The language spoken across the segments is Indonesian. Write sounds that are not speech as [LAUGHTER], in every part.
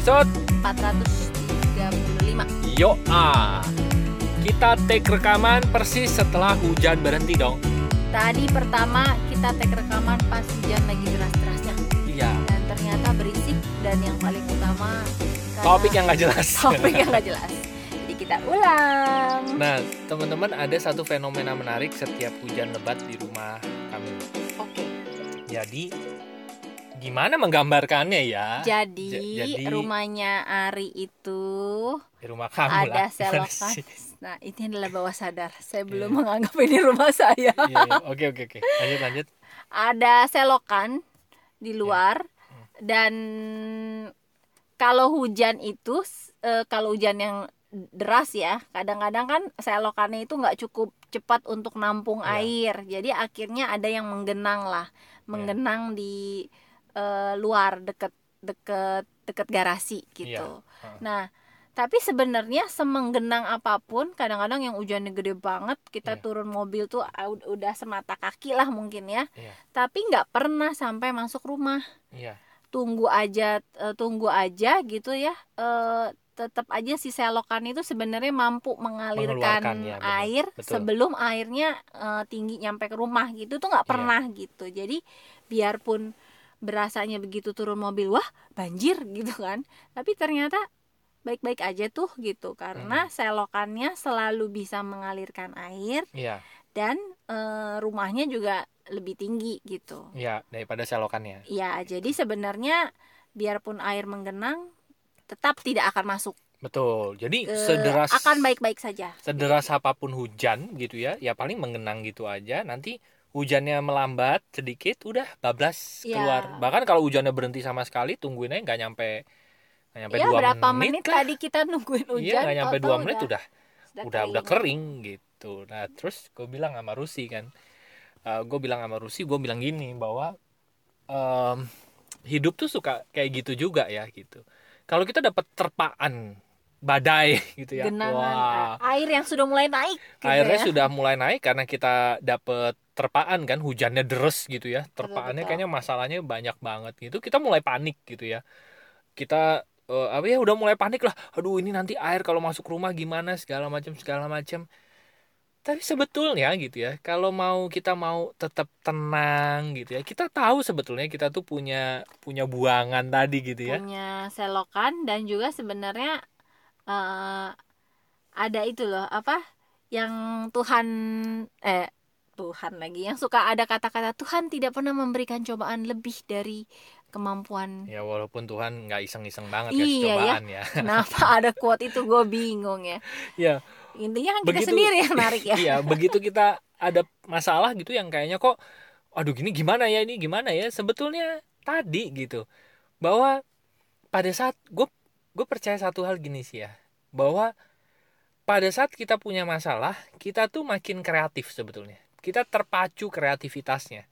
episode 435 Yo ah. Kita take rekaman persis setelah hujan berhenti dong. Tadi pertama kita take rekaman pas hujan lagi deras-derasnya Iya. Dan ternyata berisik dan yang paling utama Topik yang nggak jelas. [LAUGHS] Topik yang nggak jelas Jadi kita ulang Nah, teman-teman ada satu fenomena menarik setiap hujan lebat di rumah kami. Oke Jadi gimana menggambarkannya ya? Jadi, Ja- jadi- rumahnya Ari itu Di rumah kamu ada lah. selokan. Nah ini adalah bawah sadar Saya belum Iya. menganggap ini rumah saya Iya, iya. Oke, oke, oke. Lanjut, lanjut. ada selokan di luar dan kalau hujan itu eh, kalau hujan yang deras ya kadang-kadang kan selokannya itu nggak cukup cepat untuk nampung Iya. air jadi akhirnya ada yang menggenang lah menggenang di eh, luar deket deket deket garasi gitu Heeh. nah tapi sebenarnya semenggenang apa pun kadang-kadang yang hujannya gede banget kita Iya. turun mobil tuh ah, ud- udah semata kaki lah mungkin ya Iya. tapi nggak pernah sampai masuk rumah Iya. tunggu aja eh, tunggu aja gitu ya eh, tetap aja si selokan itu sebenarnya mampu mengalirkan ya, benar. air Betul. sebelum airnya eh, tinggi nyampe ke rumah gitu tuh nggak Iya. pernah gitu jadi biarpun berasanya begitu turun mobil wah banjir gitu kan tapi ternyata baik-baik aja tuh gitu karena Hmm. selokannya selalu bisa mengalirkan air Iya. dan eh, rumahnya juga lebih tinggi gitu Iya, daripada selokannya. Ya, jadi sebenarnya biarpun air menggenang tetap tidak akan masuk. Betul. Jadi ke- sederas akan baik-baik saja. sederas apa pun hujan gitu ya, ya paling mengenang gitu aja. Nanti hujannya melambat sedikit, udah bablas Ya. keluar. Bahkan kalau hujannya berhenti sama sekali, tungguin aja nggak nyampe nggak nyampe ya, dua berapa menit, menit, lah. tadi kita nungguin hujan. Iya, nggak nyampe dua menit udah sudah udah udah kering gitu. Nah terus gue bilang sama Rusi kan, gue bilang sama Rusi, gue bilang gini bahwa em, hidup tuh suka kayak gitu juga ya gitu. Kalau kita dapat terpaan badai [LAUGHS] gitu ya, Genangan wah eh, air yang sudah mulai naik. gitu airnya ya. sudah mulai naik karena kita dapet terpaan kan hujannya deres gitu ya. Terpaannya kayaknya masalahnya banyak banget gitu. Kita mulai panik gitu ya. Kita eh, apa ya udah mulai panik lah. Aduh ini nanti air kalau masuk rumah gimana segala macam segala macam tapi sebetulnya gitu ya kalau mau kita mau tetap tenang gitu ya kita tahu sebetulnya kita tuh punya punya buangan tadi gitu ya. Punya selokan dan juga sebenarnya eh, ada itu loh apa yang Tuhan eh Tuhan lagi. Yang suka ada kata-kata Tuhan tidak pernah memberikan cobaan lebih dari kemampuan. Ya walaupun Tuhan nggak iseng-iseng banget Iya, ya. cobaan ya. [LAUGHS] Kenapa ada quote itu? Gue bingung ya. [LAUGHS] ya. Intinya kan kita Begitu- sendiri yang narik ya. [LAUGHS] Iya, begitu kita ada masalah gitu yang kayaknya kok aduh gini gimana ya ini gimana ya? Sebetulnya tadi gitu bahwa pada saat gue gue percaya satu hal gini sih ya. Bahwa pada saat kita punya masalah kita tuh makin kreatif sebetulnya kita terpacu kreativitasnya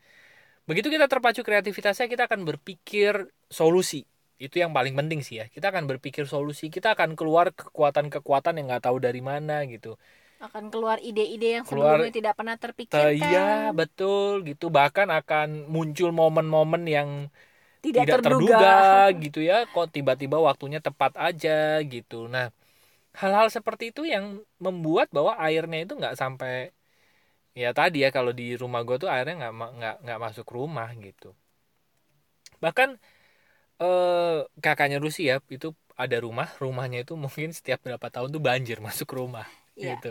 begitu kita terpacu kreativitasnya kita akan berpikir solusi itu yang paling penting sih ya kita akan berpikir solusi kita akan keluar kekuatan-kekuatan yang nggak tahu dari mana gitu Akan keluar ide-ide yang Keluar- sebelumnya tidak pernah Te- terpikirkan. Iya betul gitu bahkan akan muncul momen-momen yang tidak, tidak, terduga. terduga. gitu ya kok tiba-tiba waktunya tepat aja gitu nah hal-hal seperti itu yang membuat bahwa airnya itu nggak sampai ya tadi ya kalau di rumah gue tuh airnya nggak nggak nggak masuk rumah gitu bahkan eh kakaknya Rusi ya itu ada rumah rumahnya itu mungkin setiap berapa tahun tuh banjir [LAUGHS] masuk rumah Iya. gitu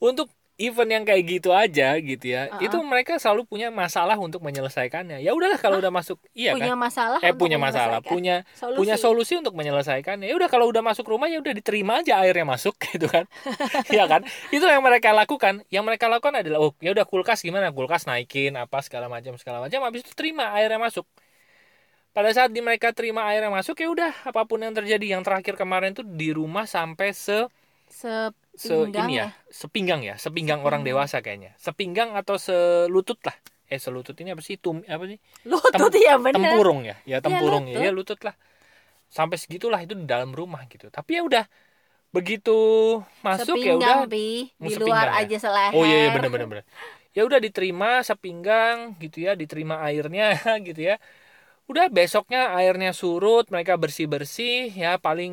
untuk event yang kayak gitu aja gitu ya Uh-uh. itu mereka selalu punya masalah untuk menyelesaikannya. Ya udahlah kalau udah masuk iya punya kan? masalah. eh punya masalah punya solusi. punya solusi untuk menyelesaikannya. Ya udah kalau udah masuk rumah ya udah diterima aja airnya masuk [LAUGHS] gitu kan? [LAUGHS] Ya kan? Itu yang mereka lakukan. Yang mereka lakukan adalah oh ya udah kulkas gimana? Kulkas naikin apa segala macam segala macam. Habis itu terima airnya masuk. Pada saat di mereka terima airnya masuk ya udah apa pun yang terjadi. Yang terakhir kemarin tuh di rumah sampai se se Sepinggang ini ya sepinggang ya sepinggang orang Sepinggang. dewasa kayaknya sepinggang atau selutut lah eh selutut ini apa sih tum apa sih Lutut Tem- ya benar. tempurung ya ya tempurung ya, lutut. ya lutut lah sampai segitulah itu di dalam rumah gitu tapi ya udah begitu masuk ya udah. Mau Di luar ya? aja seleher. oh iya iya bener bener bener ya udah diterima sepinggang gitu ya diterima airnya [LAUGHS] gitu ya udah besoknya airnya surut mereka bersih bersih ya paling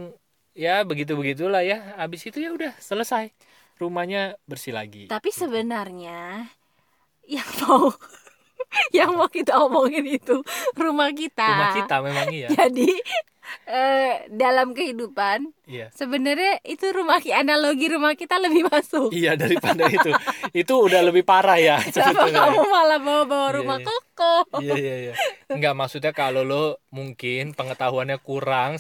ya begitu begitulah ya. Habis itu ya udah selesai. Rumahnya bersih lagi Tapi sebenarnya yang mau [LAUGHS] yang mau kita omongin itu rumah kita. rumah kita memang iya. [LAUGHS] Jadi eh, dalam kehidupan iya sebenarnya itu rumah analogi rumah kita lebih masuk. iya daripada itu itu udah lebih parah ya [LAUGHS] Kenapa kamu malah bawa-bawa Iya, rumah iya. koko? iya iya iya nggak maksudnya kalau lo mungkin pengetahuannya kurang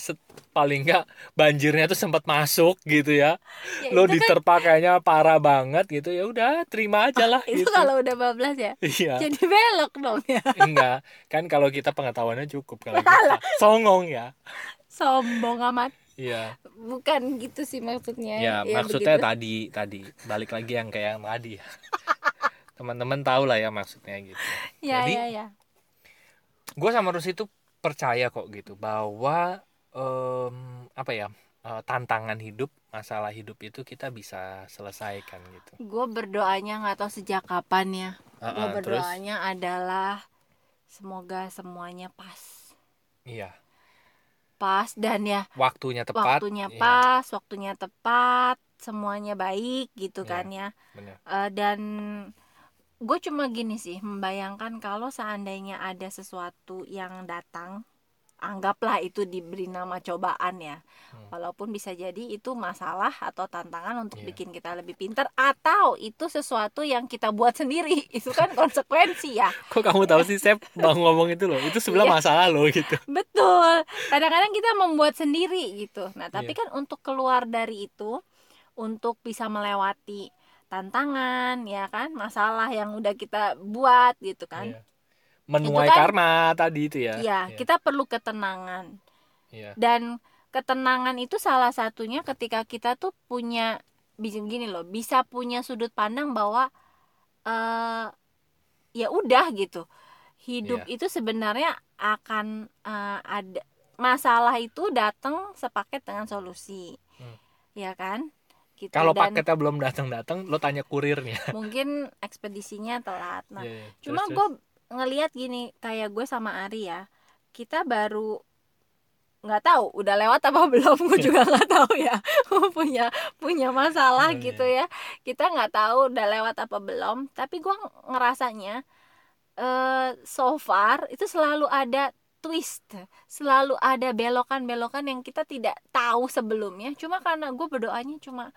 paling nggak banjirnya tuh sempat masuk gitu ya Ya, lo itu kan- diterpa kayaknya parah banget gitu ya udah terima aja lah [LAUGHS] itu gitu kalau udah bablas ya. iya Jadi belok dong ya. enggak kan kalau kita pengetahuannya cukup kalau kita songong ya Sombong amat. Iya Bukan gitu sih maksudnya. ya maksudnya begitu. tadi tadi balik lagi yang kayak yang tadi ya [LAUGHS] teman-teman tahu lah ya maksudnya gitu Ya Jadi- ya ya. gue sama Rusi itu percaya kok gitu bahwa em, apa ya eh, tantangan hidup masalah hidup itu kita bisa selesaikan gitu Gue berdoanya nggak tahu sejak kapan ya. Gue Heeh, terus berdoanya adalah semoga semuanya pas. iya Pas dan ya waktunya tepat waktunya iya, pas, waktunya tepat, semuanya baik gitu Iya. kan ya. bener. Eh, dan gue cuma gini sih membayangkan kalau seandainya ada sesuatu yang datang anggaplah itu diberi nama cobaan ya Hmm. walaupun bisa jadi itu masalah atau tantangan untuk Iya. bikin kita lebih pintar atau itu sesuatu yang kita buat sendiri [LAUGHS] itu kan konsekuensi ya kok kamu tahu sih saya mau ngomong itu loh itu sebelah Iya. masalah loh gitu betul kadang-kadang kita membuat sendiri gitu nah tapi Iya. kan untuk keluar dari itu untuk bisa melewati tantangan ya kan masalah yang udah kita buat gitu kan Iya. Menuai kan- karma tadi itu ya Iya, kita perlu ketenangan. Iya. Dan ketenangan itu salah satunya ketika kita tuh punya bisa gini loh, bisa punya sudut pandang bahwa eh ya udah gitu. Hidup Iya. itu sebenarnya akan eh, ada masalah itu datang sepaket dengan solusi. Hmm. Ya kan? Gitu. kalau paketnya belum datang-datang lo tanya kurirnya mungkin ekspedisinya telat. Nah, Iya, iya. cuma gue ngelihat gini kayak gue sama Ari ya kita baru nggak tahu udah lewat apa [LAUGHS] belum gue juga nggak tahu ya [LAUGHS] punya punya masalah Iya, iya. gitu ya. Kita nggak tahu udah lewat apa belum tapi gue ngerasanya eh so far itu selalu ada twist selalu ada belokan-belokan yang kita tidak tahu sebelumnya. Cuma karena gue berdoanya cuma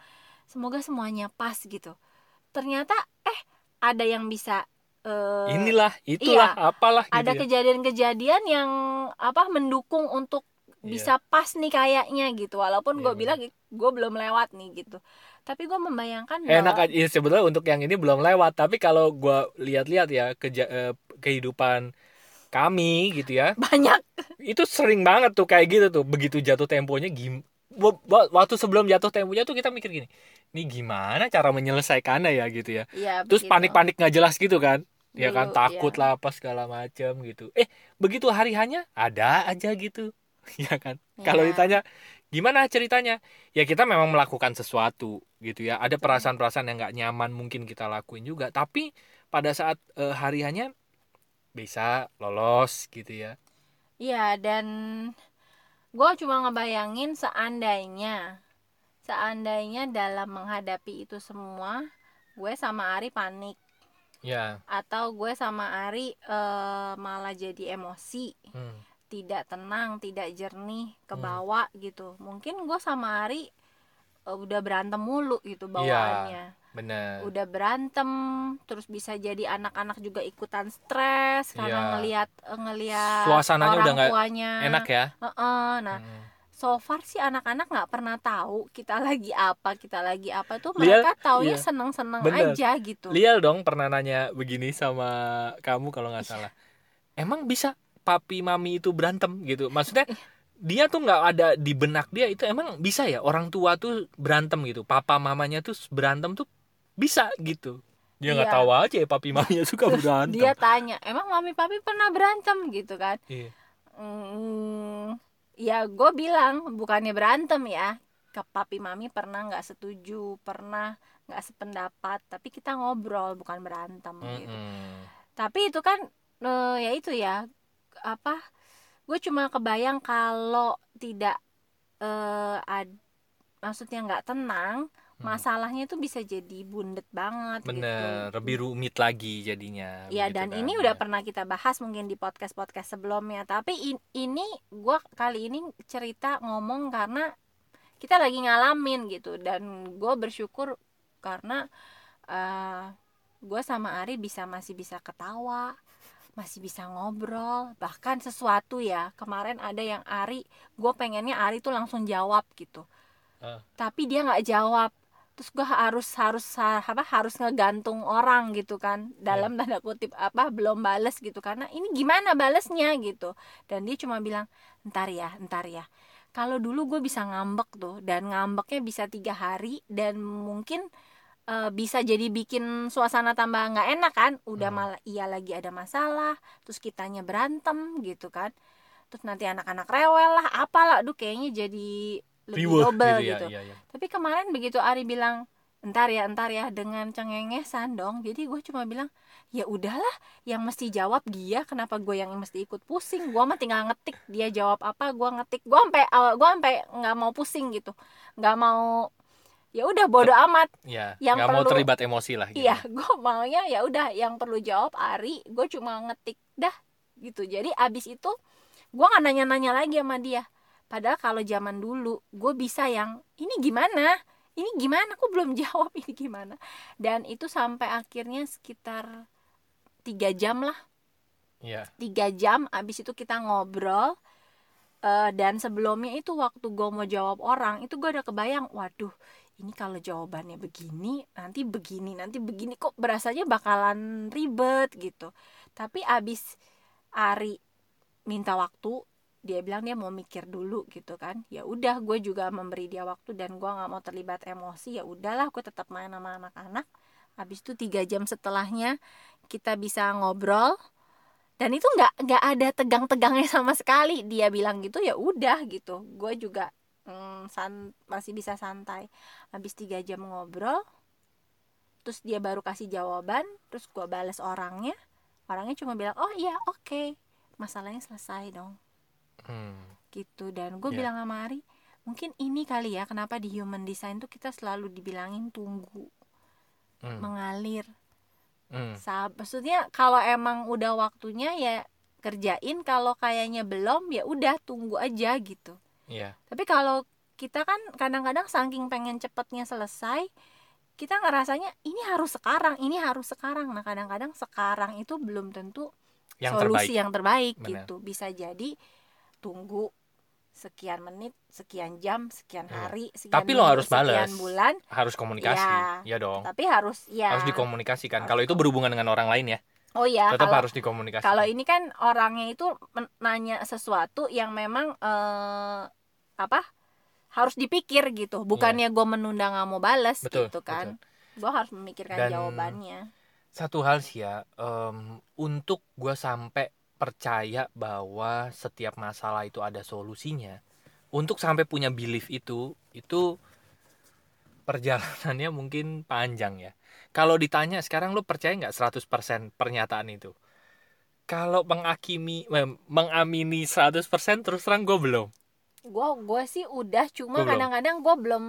semoga semuanya pas gitu. Ternyata eh ada yang bisa eh, inilah itulah apalah gitu ada ya. kejadian-kejadian yang apa mendukung untuk Iya. bisa pas nih kayaknya gitu. Walaupun Iya, gue benar. bilang gue belum lewat nih gitu. Tapi gue membayangkan enak bahwa aja. Ya, sebetulnya untuk yang ini belum lewat. Tapi kalau gua lihat-lihat ya keja- eh, kehidupan kami gitu ya. [LAUGHS] Banyak. Itu sering banget tuh kayak gitu tuh. Begitu jatuh temponya gim wa- wa- waktu sebelum jatuh temponya tuh kita mikir gini ini gimana cara menyelesaikannya ya gitu ya. Ya terus panik-panik nggak jelas gitu kan ya kan Dulu, takut iya. lah apa segala macam gitu. Eh begitu hari hanya ada aja gitu. [LAUGHS] Ya kan? Kalau Iya. ditanya gimana ceritanya? Ya kita memang melakukan sesuatu gitu ya. Ada perasaan-perasaan yang nggak nyaman mungkin kita lakuin juga. Tapi pada saat eh, hari hanya bisa lolos gitu ya. Iya dan gue cuma ngebayangin seandainya seandainya dalam menghadapi itu semua gue sama Ari panik ya atau gue sama Ari eh, malah jadi emosi hmm, tidak tenang tidak jernih Hmm. bawah gitu mungkin gue sama Ari eh, udah berantem mulu gitu Iya. bawaannya bener udah berantem terus bisa jadi anak-anak juga ikutan stres karena Iya. ngelihat eh, ngelihat Suasananya orang udah tuanya enak ya Heeh, nah Hmm. So far sih anak-anak nggak pernah tahu kita [LAUGHS] lagi apa kita lagi apa tuh mereka taunya iya. seneng-seneng Bener. aja gitu Lial dong pernah nanya begini sama kamu kalau nggak salah. Emang bisa papi mami itu berantem gitu? Maksudnya dia tuh nggak ada di benak dia itu emang bisa ya orang tua tuh berantem gitu. Papa mamanya tuh berantem tuh bisa gitu. Dia nggak Iya. tahu aja ya papi maminya suka berantem. dia tanya emang mami papi pernah berantem gitu kan Iya. Hmm, ya gue bilang bukannya berantem ya ke papi mami pernah nggak setuju pernah nggak sependapat tapi kita ngobrol bukan berantem gitu Mm-mm. tapi itu kan eh, ya itu ya apa gue cuma kebayang kalau tidak eh ad, maksudnya nggak tenang Hmm. Masalahnya itu bisa jadi bundet banget bener gitu. lebih rumit lagi jadinya Ya dan kan. ini udah pernah kita bahas mungkin di podcast podcast sebelumnya. Tapi in- ini gue kali ini cerita ngomong karena kita lagi ngalamin gitu dan gue bersyukur karena gue sama Ari bisa masih bisa ketawa, masih bisa ngobrol, bahkan sesuatu ya kemarin ada yang Ari, gue pengennya Ari tuh langsung jawab gitu, Ah. tapi dia nggak jawab terus gue harus harus apa harus ngegantung orang gitu kan. Dalam tanda kutip apa belum bales gitu. Karena ini gimana balesnya gitu. Dan dia cuma bilang ntar ya ntar ya. Kalau dulu gue bisa ngambek tuh dan ngambeknya bisa tiga hari dan mungkin eh, bisa jadi bikin suasana tambah nggak enak kan. Udah Hmm. malah iya lagi ada masalah terus kitanya berantem gitu kan. Terus nanti anak-anak rewel lah apalah. Aduh kayaknya jadi lebih Riweuh double ya, gitu. iya, iya. tapi kemarin begitu Ari bilang entar ya entar ya dengan cengengesan dong. Jadi gue cuma bilang ya udahlah yang mesti jawab dia kenapa gue yang mesti ikut pusing? Gue mah tinggal ngetik dia jawab apa gue ngetik. Gue sampai gue sampai nggak mau pusing gitu. Nggak mau ya udah bodo amat. Iya, Yang mau perlu- terlibat emosi lah gitu. iya gue maunya ya udah yang perlu jawab Ari gue cuma ngetik dah gitu. Jadi abis itu gue nggak nanya-nanya lagi sama dia padahal kalau zaman dulu gue bisa yang ini gimana? Ini gimana? Kok belum [LAUGHS] jawab ini gimana. Dan itu sampai akhirnya sekitar tiga jam lah. Iya. tiga jam abis itu kita ngobrol Eh, dan sebelumnya itu waktu gue mau jawab orang itu gue udah kebayang waduh ini kalau jawabannya begini nanti begini nanti begini kok berasanya bakalan ribet gitu. Tapi abis Ari minta waktu dia bilang dia mau mikir dulu gitu kan. Ya udah gue juga memberi dia waktu dan gue nggak mau terlibat emosi ya udahlah gue tetap main sama anak-anak. Habis itu tiga jam setelahnya kita bisa ngobrol. Dan itu nggak nggak ada tegang-tegangnya sama sekali. Dia bilang gitu ya udah gitu. Gue juga mm, san- masih bisa santai. Habis tiga jam ngobrol terus dia baru kasih jawaban terus gue balas orangnya. Orangnya cuma bilang oh iya oke. Masalahnya selesai dong Hmm. gitu dan gue Iya. bilang sama Ari mungkin ini kali ya kenapa di human design tuh kita selalu dibilangin tunggu Hmm. mengalir Hmm. Sab maksudnya kalau emang udah waktunya ya kerjain kalau kayaknya belum ya udah tunggu aja gitu Iya. tapi kalau kita kan kadang-kadang saking pengen cepetnya selesai kita ngerasanya ini harus sekarang ini harus sekarang nah kadang-kadang sekarang itu belum tentu Yang solusi terbaik. yang terbaik Benar. gitu bisa jadi tunggu sekian menit sekian jam sekian Iya. hari sekian Tapi lo harus sekian balas. bulan Harus komunikasi. Iya. Ya dong. tapi harus ya Harus dikomunikasikan. Harus Kalau itu berhubungan dengan orang lain ya, oh ya tetap kalau harus dikomunikasikan. kalau ini kan orangnya itu nanya sesuatu yang memang eh, apa harus dipikir gitu bukannya gue menunda nggak mau balas. Betul, gitu kan gue harus memikirkan Dan- jawabannya Satu hal sih ya, em, untuk gue sampai percaya bahwa setiap masalah itu ada solusinya. Untuk sampai punya belief itu, itu perjalanannya mungkin panjang ya. Kalau ditanya sekarang lo percaya nggak 100% pernyataan itu? Kalau mengakimi, eh, mengamini 100% terus terang gue belum. gue gue sih udah cuma kadang-kadang gue belum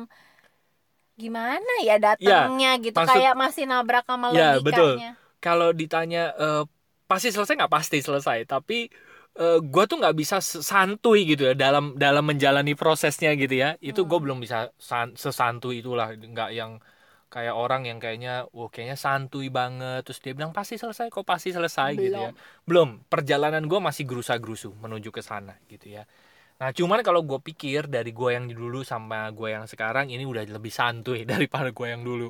gimana ya datangnya gitu maksud- kayak masih nabrak sama Ya, betul. logikanya kalau ditanya eh, pasti selesai nggak pasti selesai tapi eh, gue tuh nggak bisa santuy gitu ya dalam dalam menjalani prosesnya gitu ya. Itu gue Hmm. belum bisa san, sesantuy itulah nggak yang kayak orang yang kayaknya wah kayaknya santuy banget. Terus dia bilang pasti selesai kok pasti selesai gitu ya. Belum. Perjalanan gue masih gerusa gerusu menuju ke sana gitu ya. Nah cuman kalau gue pikir dari gue yang dulu sama gue yang sekarang ini udah lebih santuy [LAUGHS] daripada gue yang dulu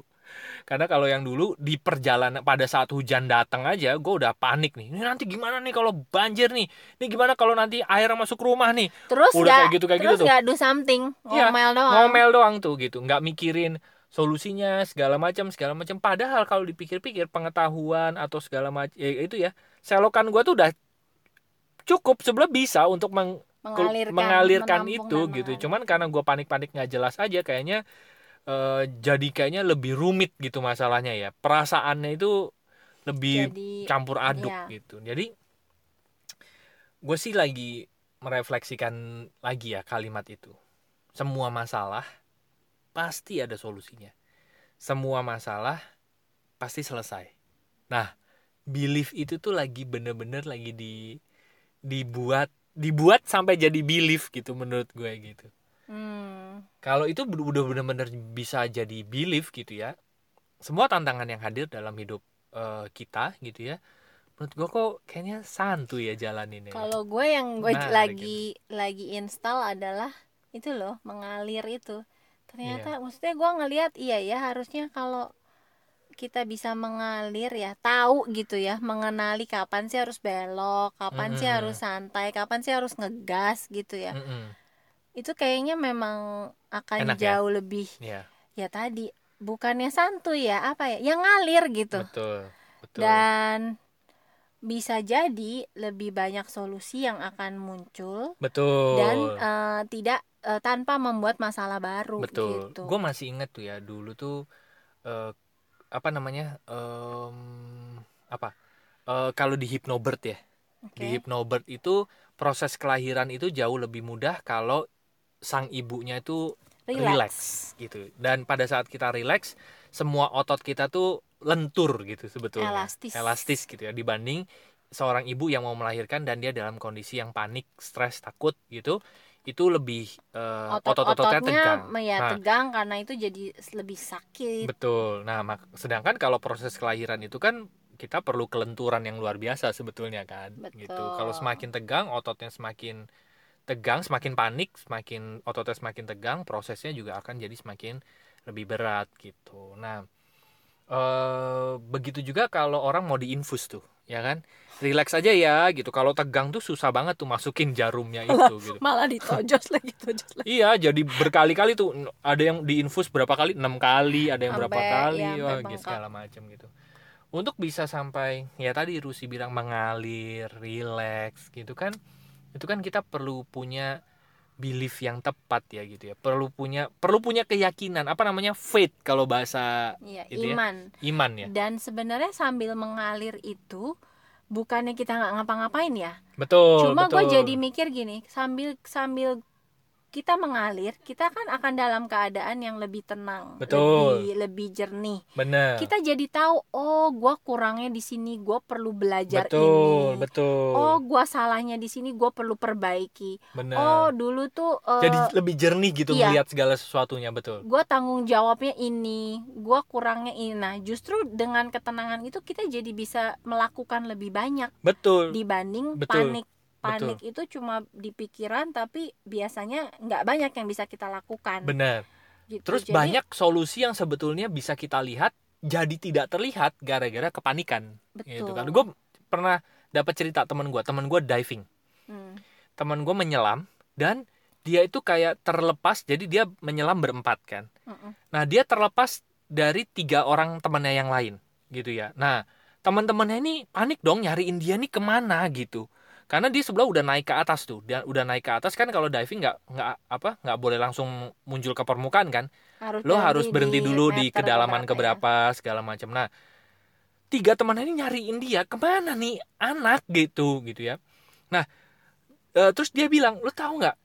karena kalau yang dulu di perjalanan pada saat hujan datang aja gue udah panik nih. Ini nanti gimana nih kalau banjir nih? Ini gimana kalau nanti air masuk rumah nih? Terus Udah nggak kayak gitu, kayak terus gitu tuh. nggak do something Iya, ngomel doang. ngomel doang tuh gitu. Nggak mikirin solusinya segala macam segala macam. Padahal kalau dipikir-pikir pengetahuan atau segala macam ya itu ya selokan gue tuh udah cukup sebenarnya bisa untuk meng- mengalirkan mengalirkan itu gitu. cuman karena gue panik-panik nggak jelas aja kayaknya eh, jadi kayaknya lebih rumit gitu masalahnya ya perasaannya itu lebih jadi campur aduk iya. gitu jadi gue sih lagi merefleksikan lagi ya kalimat itu. Semua masalah pasti ada solusinya. Semua masalah pasti selesai. Nah, belief itu tuh lagi bener-bener lagi di dibuat dibuat sampai jadi belief gitu menurut gue gitu. Hmm. Kalau itu udah bener-bener bisa jadi belief gitu ya. Semua tantangan yang hadir dalam hidup eh, kita gitu ya. Menurut gue kok kayaknya santuy ya jalan ini. Kalau gue yang gue Menarik lagi lagi install adalah itu loh mengalir itu. Ternyata maksudnya gue ngelihat iya ya harusnya kalau kita bisa mengalir ya tahu gitu ya mengenali kapan sih harus belok kapan sih Mm-mm. harus santai kapan sih harus ngegas gitu ya Mm-mm. Itu kayaknya memang akan Enak ya? jauh lebih Ya, ya tadi bukannya santuy ya apa ya yang ngalir gitu betul. Betul. dan bisa jadi lebih banyak solusi yang akan muncul betul. dan eh, tidak eh, tanpa membuat masalah baru Betul. gitu. Gue masih inget tuh ya dulu tuh eh, apa namanya em, apa Eh, kalau di Hypnobird ya Oke. di Hypnobird itu proses kelahiran itu jauh lebih mudah kalau sang ibunya itu Relax. relax gitu dan pada saat kita relax semua otot kita tuh lentur gitu sebetulnya Elastis. elastis gitu ya dibanding seorang ibu yang mau melahirkan dan dia dalam kondisi yang panik stres takut gitu itu lebih otot-ototnya Otot-ototnya tegang ya Nah, tegang karena itu jadi lebih sakit. Betul. Nah, mak- sedangkan kalau proses kelahiran itu kan kita perlu kelenturan yang luar biasa sebetulnya kan, Betul. gitu. Kalau semakin tegang, ototnya semakin tegang, semakin panik, semakin ototnya semakin tegang, prosesnya juga akan jadi semakin lebih berat gitu. Nah, eh begitu juga kalau orang mau diinfus tuh, ya kan? Relax aja ya gitu. Kalau tegang tuh susah banget tuh masukin jarumnya [LAUGHS] itu gitu. Malah ditojos [LAUGHS] lagi, tojos lagi. Iya, jadi berkali-kali tuh ada yang diinfus berapa kali? enam kali, ada yang berapa Sampai- kali, ya, sampai wah, gitu, segala macam gitu. Untuk bisa sampai ya tadi Rusi bilang mengalir, relax gitu kan. Itu kan kita perlu punya belief yang tepat ya gitu ya. Perlu punya perlu punya keyakinan, apa namanya? faith kalau bahasa Iya, Itu ya. iman. iman ya. Dan sebenarnya sambil mengalir itu bukannya kita nggak ngapa-ngapain ya. Betul, Cuma gue jadi mikir gini, sambil sambil kita mengalir, kita kan akan dalam keadaan yang lebih tenang, Betul. lebih lebih jernih. benar. Kita jadi tahu, oh, gue kurangnya di sini, gue perlu belajar Betul, ini. betul. Oh, gue salahnya di sini, gue perlu perbaiki. benar. Oh, dulu tuh eh, jadi lebih jernih gitu iya. melihat segala sesuatunya, betul. gue tanggung jawabnya ini, gue kurangnya ini. Nah, justru dengan ketenangan itu kita jadi bisa melakukan lebih banyak Betul. dibanding Betul. panik. Panik itu cuma di pikiran, tapi biasanya nggak banyak yang bisa kita lakukan. Benar. gitu. Terus Jadi, banyak solusi yang sebetulnya bisa kita lihat jadi tidak terlihat gara-gara kepanikan betul. gitu kan. Gue pernah dapat cerita teman gue, teman gue diving. Hmm, Teman gue menyelam dan dia itu kayak terlepas jadi dia menyelam berempat kan. mm-mm. Nah, dia terlepas dari tiga orang temannya yang lain gitu ya. Nah, teman-temannya ini panik dong nyariin dia nih ke mana gitu. Karena dia sebelah udah naik ke atas tuh, dia udah naik ke atas kan kalau diving nggak nggak apa nggak boleh langsung muncul ke permukaan kan, harus lo harus berhenti dulu di kedalaman keberapa keberapa segala macam. Nah tiga teman ini nyariin dia ke mana nih anak? Gitu gitu ya. Nah eh, terus dia bilang lo tahu nggak?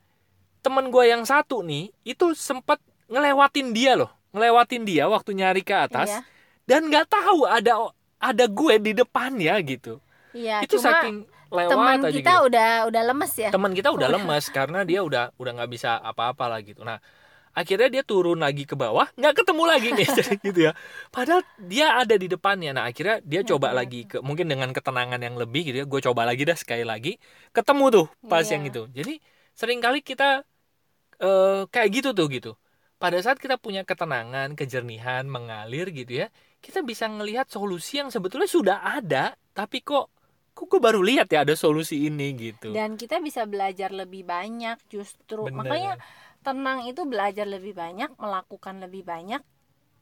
Teman gue yang satu nih itu sempat ngelewatin dia loh ngelewatin dia waktu nyari ke ya? atas Iya, dan nggak tahu ada ada gue di depannya gitu. Iya. itu Cuma saking lewat teman aja kita gitu udah udah lemes ya. teman kita udah Udah. lemes karena dia udah udah nggak bisa apa-apa lah gitu nah akhirnya dia turun lagi ke bawah nggak ketemu lagi nih [LAUGHS] gitu ya padahal dia ada di depannya nah akhirnya dia coba Mhm. lagi ke mungkin dengan ketenangan yang lebih gitu ya gue coba lagi dah sekali lagi ketemu tuh pas Iya. yang itu jadi sering kali kita eh, kayak gitu tuh gitu pada saat kita punya ketenangan kejernihan mengalir gitu ya kita bisa ngelihat solusi yang sebetulnya sudah ada tapi kok kok gue baru lihat ya ada solusi ini gitu Dan kita bisa belajar lebih banyak justru. Bener. Makanya tenang itu belajar lebih banyak, melakukan lebih banyak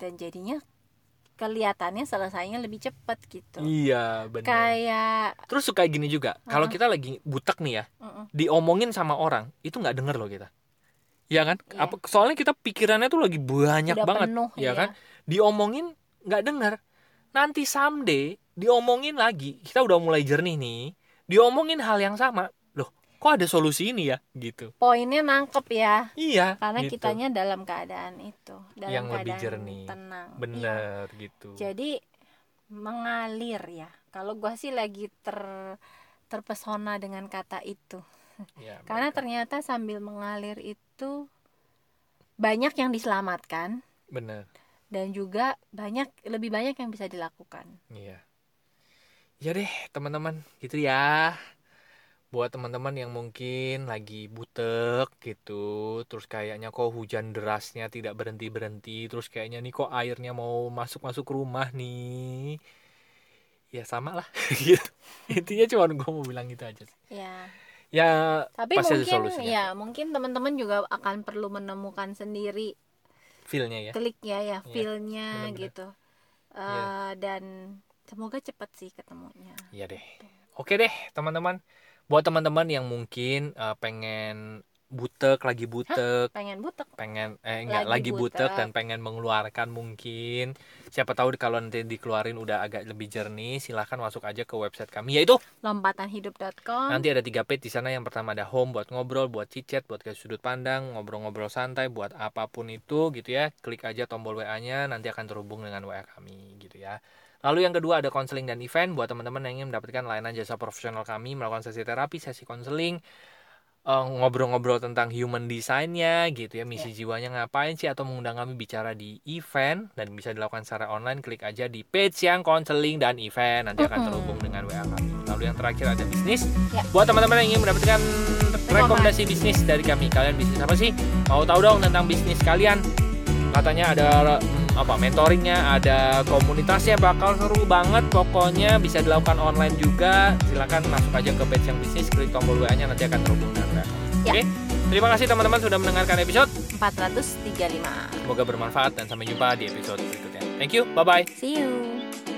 dan jadinya kelihatannya selesainya lebih cepat gitu. Iya benar. Kayak Terus suka gini juga. Kalau Heeh. kita lagi butek nih ya, mm-mm, diomongin sama orang, itu nggak denger loh kita. Iya kan? Iya. Apa soalnya kita pikirannya tuh lagi banyak udah banget, penuh ya ya. kan? Diomongin nggak denger. Nanti someday diomongin lagi, kita udah mulai jernih nih, diomongin hal yang sama. Loh, kok ada solusi ini ya? Gitu. Poinnya nangkep ya. Iya karena gitu. kitanya dalam keadaan itu. Dalam Yang lebih keadaan jernih. tenang. Iya. bener gitu. Jadi mengalir ya. Kalau gua sih lagi ter terpesona dengan kata itu. Ya, [LAUGHS] karena ternyata sambil mengalir itu banyak yang diselamatkan. Bener dan juga banyak lebih banyak yang bisa dilakukan Iya. Ya deh, teman-teman, gitu ya. Buat teman-teman yang mungkin lagi butek gitu, terus kayaknya kok hujan derasnya tidak berhenti-berhenti, terus kayaknya nih kok airnya mau masuk-masuk rumah nih. Ya sama lah [LAUGHS] gitu. Intinya cuma gue mau bilang gitu aja sih. ya Ya tapi pasti ada mungkin solusinya. ya mungkin teman-teman juga akan perlu menemukan sendiri Feel-nya ya. kliknya ya Iya, feelnya bener-bener. gitu Eh, Iya. dan semoga cepat sih ketemunya Iya deh. Oke deh, teman-teman. Buat teman-teman yang mungkin eh, pengen butek, lagi butek, pengen butek? Pengen eh enggak Lagi lagi butek butek. dan pengen mengeluarkan mungkin. Siapa tahu kalau nanti dikeluarin udah agak lebih jernih silahkan masuk aja ke website kami yaitu lompatanhidup.com nanti ada tiga page di sana. Yang pertama ada home buat ngobrol buat chit-chat buat ke sudut pandang ngobrol-ngobrol santai buat apa pun itu gitu ya. Klik aja tombol WA nya nanti akan terhubung dengan WA kami gitu ya. Lalu yang kedua ada konseling dan event. Buat teman-teman yang ingin mendapatkan layanan jasa profesional kami melakukan sesi terapi, sesi konseling, eh, ngobrol-ngobrol tentang human design-nya gitu ya, misi jiwanya ngapain sih atau mengundang kami bicara di event dan bisa dilakukan secara online, klik aja di page yang konseling dan event nanti akan terhubung dengan WA kami. Lalu yang terakhir ada bisnis. Ya. Buat teman-teman yang ingin mendapatkan rekomendasi bisnis dari kami, kalian bisnis apa sih? Mau tahu dong tentang bisnis kalian? Katanya ada apa mentoringnya, ada komunitasnya bakal seru banget. Pokoknya bisa dilakukan online juga. Silakan masuk aja ke page yang bisnis, klik tombol WA-nya nanti akan terhubung dengan WA. Ya. Oke. Terima kasih teman-teman sudah mendengarkan episode. 435 Semoga bermanfaat dan sampai jumpa di episode berikutnya. Thank you. Bye bye. see you